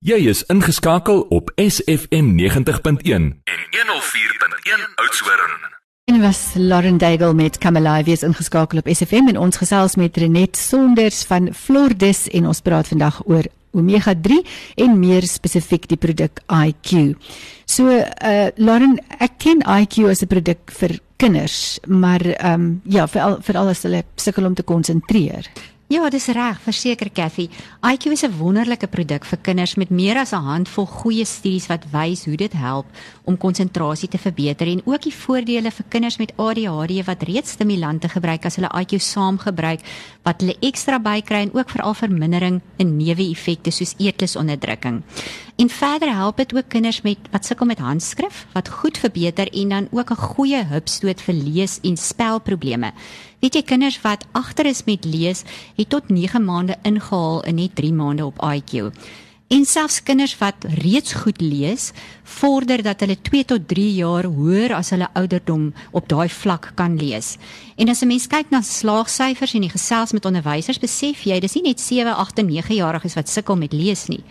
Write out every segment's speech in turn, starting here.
Jy is ingeskakel op SFM 90.1 en 104.1 Oudtshoorn. En was Lauren Daigle met Kamelai wees ingeskakel op SFM en ons gesels met Renet Sonders van Flordis en ons praat vandag oor omega 3 en meer spesifiek die produk IQ. So uh Lauren, ek ken IQ as 'n produk vir kinders, maar ehm um, ja, veral veral as hulle sukkel om te konsentreer. Ja, dis reg, verseker Kathy. IQ is 'n wonderlike produk vir kinders met meer as 'n handvol goeie studies wat wys hoe dit help om konsentrasie te verbeter en ook die voordele vir kinders met ADHD wat reeds stimulante gebruik as hulle IQ saam gebruik wat hulle ekstra bykry en ook veral vermindering in neeweffekte soos eetlusonderdrukking. En verder help dit ook kinders met wat sukkel met handskrif wat goed verbeter en dan ook 'n goeie hupstoot vir lees en spelprobleme. Weet jy kinders wat agter is met lees, het tot 9 maande ingehaal in net 3 maande op IQ. En selfs kinders wat reeds goed lees, vorder dat hulle 2 tot 3 jaar hoër as hulle ouderdom op daai vlak kan lees. En as 'n mens kyk na slaagsyfers en die gesels met onderwysers, besef jy dis nie net 7, 8 en 9 jariges wat sukkel met lees nie.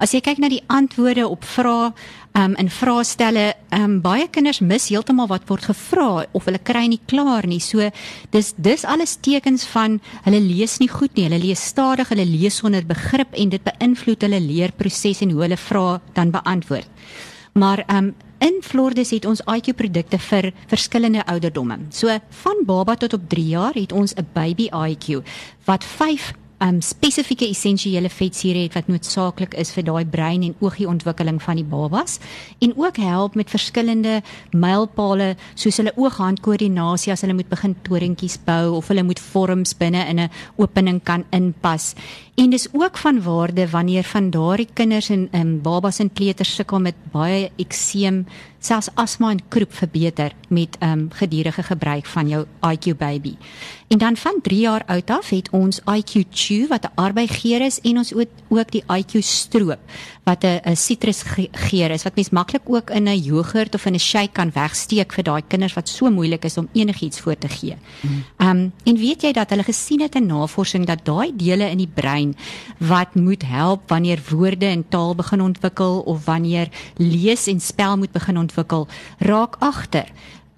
As jy kyk na die antwoorde op vrae um, in vraestelle, um, baie kinders mis heeltemal wat word gevra of hulle kry nie klaar nie. So dis dis alles tekens van hulle lees nie goed nie. Hulle lees stadig, hulle lees sonder begrip en dit beïnvloed hulle leerproses en hoe hulle vrae dan beantwoord. Maar um in Flordes het ons IQ produkte vir verskillende ouderdomme. So van baba tot op 3 jaar het ons 'n baby IQ wat 5 um spesifieke essensiële vetsure het wat noodsaaklik is vir daai brein en oogie ontwikkeling van die babas en ook help met verskillende mylpale soos hulle oog-hand-koördinasie as hulle moet begin torentjies bou of hulle moet vorms binne in 'n opening kan inpas. En dis ook van waarde wanneer van daardie kinders en um, babas en kleuters sukkel met baie ekseem, selfs asma en kroep verbeter met um gedurende gebruik van jou IQ baby. En dan van 3 jaar oud af het ons IQ Chew wat 'n arbeigeer is en ons ook die IQ Stroop wat 'n sitrusgeur is wat mens maklik ook in 'n jogurt of in 'n shake kan wegsteek vir daai kinders wat so moeilik is om enigiets voor te gee. Mm. Um en weet jy dat hulle gesien het in navorsing dat daai dele in die brein wat moet help wanneer woorde en taal begin ontwikkel of wanneer lees en spel moet begin ontwikkel, raak agter.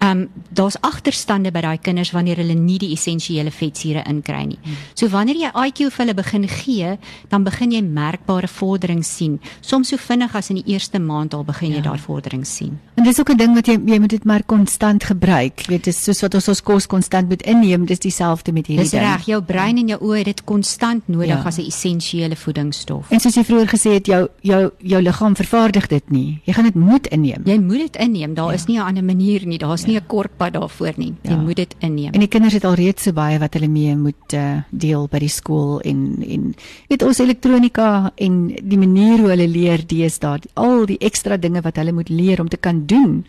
Ehm um, daar's agterstande by daai kinders wanneer hulle nie die essensiële vetsure inkry nie. So wanneer jy IQ vir hulle begin gee, dan begin jy merkbare vordering sien. Soms so vinnig as in die eerste maand al begin jy ja. daai vordering sien. En dis ook 'n ding wat jy jy moet dit maar konstant gebruik. Jy weet dis soos wat ons ons kos konstant moet inneem, dis dieselfde met hierdie ding. Dis reg, jou brein en jou oë het dit konstant nodig ja. as 'n essensiële voedingsstof. En soos jy vroeër gesê het, jou jou jou liggaam vervaardig dit nie. Jy gaan dit moet inneem. Jy moet dit inneem. Daar ja. is nie 'n ander manier nie. Daar's ja nie 'n kort pad daarvoor nie. Jy ja. moet dit inneem. En die kinders het al reeds so baie wat hulle mee moet uh, deel by die skool en en weet ons elektronika en die manier hoe hulle leer deesdae, al die ekstra dinge wat hulle moet leer om te kan doen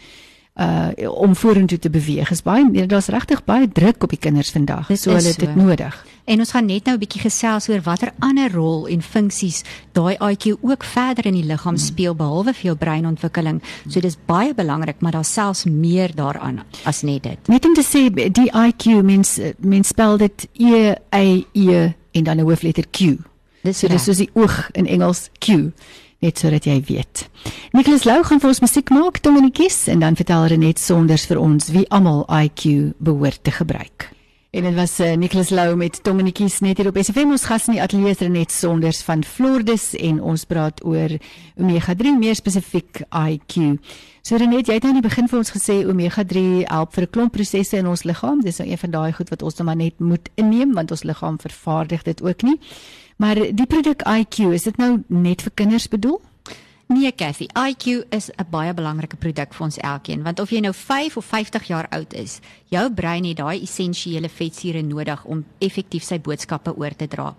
uh om vorentoe te beweeg. Is baie daar's regtig baie druk op die kinders vandag. So hulle het dit nodig. En ons gaan net nou 'n bietjie gesels oor watter ander rol en funksies daai IQ ook verder in die liggaam hmm. speel behalwe vir jou breinontwikkeling. So dis baie belangrik, maar daar's selfs meer daaraan as net dit. Net om te sê die IQ mens mens spel dit E A E en dan 'n hoofletter Q. Dis so dis soos die oog in Engels Q net sodat jy weet. Nicholas Lou gaan vir ons musiek maak, Dominikies, en dan vertel Renet Sonders vir ons wie almal IQ behoort te gebruik. En dit was uh, Nicholas Lou met Dominikies net hier op SFM ons gas in die ateljee Renet Sonders van Flordes en ons praat oor omega 3 meer spesifiek IQ. So Renet, jy het aan die begin vir ons gesê omega 3 help vir 'n klomp prosesse in ons liggaam. Dis nou een van daai goed wat ons nou maar net moet inneem want ons liggaam vervaardig dit ook nie. Maar die produk IQ, is dit nou net vir kinders bedoel? Nee, Kathy, IQ is 'n baie belangrike produk vir ons elkeen, want of jy nou 5 of 50 jaar oud is, jou brein het daai essensiële vetsure nodig om effektief sy boodskappe oor te dra.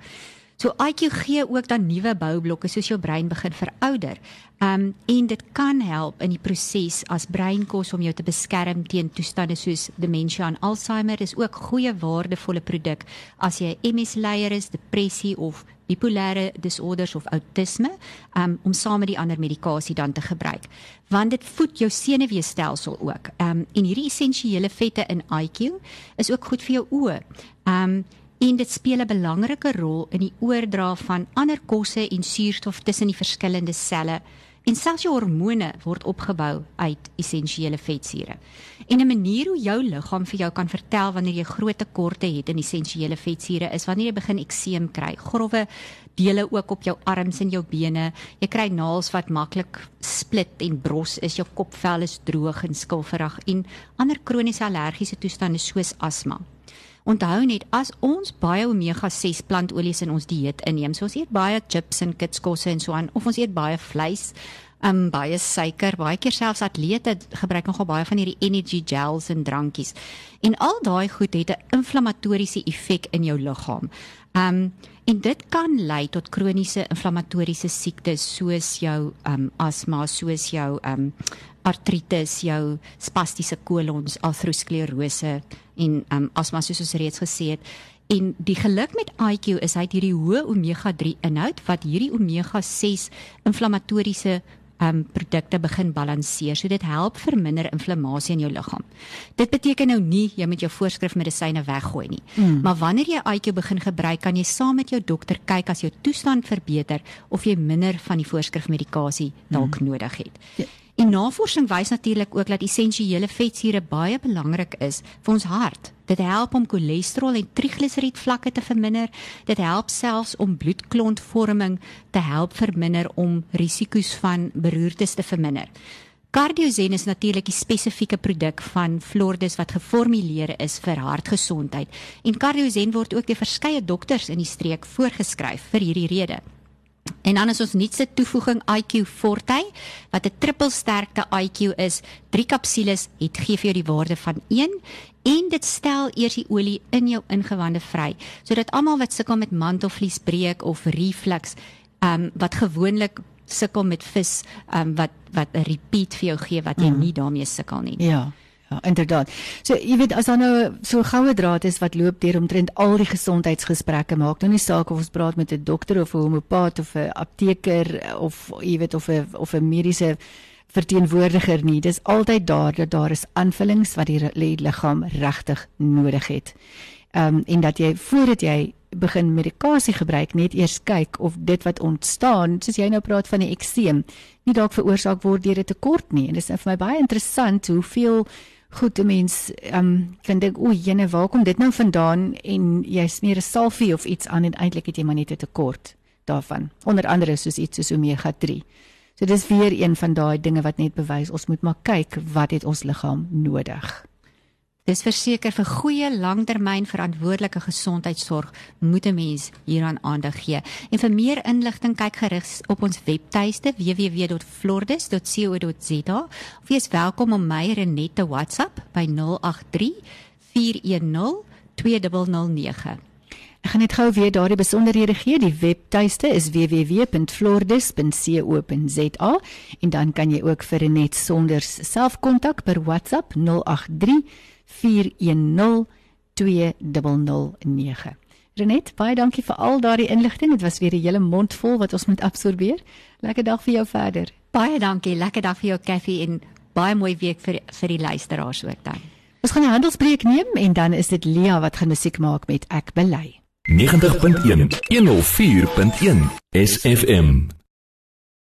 So IQ gee ook dan nuwe boublokke soos jou brein begin verouder. Um en dit kan help in die proses as breinkos om jou te beskerm teen toestande soos demensie en Alzheimer. Dis ook goeie waardevolle produk as jy MS leier is, depressie of bipolêre disorders of outisme, um om saam met die ander medikasie dan te gebruik. Want dit voed jou senuweestelsel ook. Um en hierdie essensiële vette in IQ is ook goed vir jou oë. Um en dit speel 'n belangrike rol in die oordra van ander kosse en suurstof tussen die verskillende selle en selfs jou hormone word opgebou uit essensiële vetsure. En 'n manier hoe jou liggaam vir jou kan vertel wanneer jy groot tekorte het in essensiële vetsure is wanneer jy begin ekseem kry, grouwe dele ook op jou arms en jou bene. Jy kry naels wat maklik split en bros is, jou kopvel is droog en skilferig en ander kroniese allergiese toestande soos asma. Onthou net as ons baie omega 6 plantolies in ons dieet inneem, so ons eet baie chips en kitskosse en so aan of ons eet baie vleis, um baie suiker, baie keer selfs atlete gebruik nogal baie van hierdie energy gels en drankies. En al daai goed het 'n inflammatoriese effek in jou liggaam. Um en dit kan lei tot kroniese inflammatoriese siektes soos jou um asma, soos jou um artritis, jou spastiese kolons, atherosklerose en um, asma soos ons reeds gesê het. En die geluk met IQ is hy het hierdie hoë omega-3 inhoud wat hierdie omega-6 inflammatoriese um produkte begin balanseer. So dit help verminder inflammasie in jou liggaam. Dit beteken nou nie jy moet jou voorskrifmedisyne weggooi nie. Mm. Maar wanneer jy IQ begin gebruik, kan jy saam met jou dokter kyk as jou toestand verbeter of jy minder van die voorskrifmedikasie dalk mm. nodig het. En navorsing wys natuurlik ook dat essensiële vetsure baie belangrik is vir ons hart. Dit help om cholesterol en trigliseried vlakke te verminder. Dit help selfs om bloedklontvorming te help verminder om risiko's van beroertes te verminder. Cardiozen is natuurlik die spesifieke produk van Flordis wat geformuleer is vir hartgesondheid. En Cardiozen word ook deur verskeie dokters in die streek voorgeskryf vir hierdie rede. En dan is ons nuutste toevoeging IQ Forte wat 'n triple sterkte IQ is. 3 kapsules het gee vir jou die waarde van 1 en dit stel eers die olie in jou ingewande vry sodat almal wat sukkel met mantelvliesbreek of reflux, ehm um, wat gewoonlik sukkel met vis, ehm um, wat wat 'n repeat vir jou gee wat jy mm. nie daarmee sukkel nie. Ja. Ja, inderdaad. So jy weet as daar nou so goue draad is wat loop deur omtrent al die gesondheidsgesprekke maak, nou nie saak of ons praat met 'n dokter of 'n homeopaat of 'n apteker of jy weet of 'n of 'n mediese verteenwoordiger nie. Dis altyd daar dat daar is aanvullings wat die liggaam regtig nodig het. Ehm um, en dat jy voordat jy begin medikasie gebruik net eers kyk of dit wat ontstaan, soos jy nou praat van die ekseem, nie dalk veroorsaak word deur 'n tekort nie. En dit is vir my baie interessant hoeveel goed 'n mens um, kan dink o, jene, waar kom dit nou vandaan en jy smeer 'n salfie of iets aan en eintlik het jy maar net 'n tekort daarvan. Onder andere soos iets soos omega 3. So dis weer een van daai dinge wat net bewys ons moet maar kyk wat het ons liggaam nodig. Dis verseker vir goeie langtermyn verantwoordelike gesondheidsorg moet 'n mens hieraan aandag gee. En vir meer inligting kyk gerus op ons webtuiste jy is welkom om my Renette WhatsApp by 083 410 2009. Ek gaan net gou weer daardie besonderhede gee. Die webtuiste is www.flordes.co.za en dan kan jy ook vir Renet sonder selfkontak per WhatsApp 083 410209. Renet, baie dankie vir al daardie inligting. Dit was weer 'n hele mond vol wat ons moet absorbeer. Lekker dag vir jou verder. Baie dankie. Lekker dag vir jou koffie en baie mooi week vir vir die luisteraars ook dan. Ons gaan 'n handelsbreek neem en dan is dit Lia wat gaan musiek maak met Ek bely. 90.1 104.1 SFM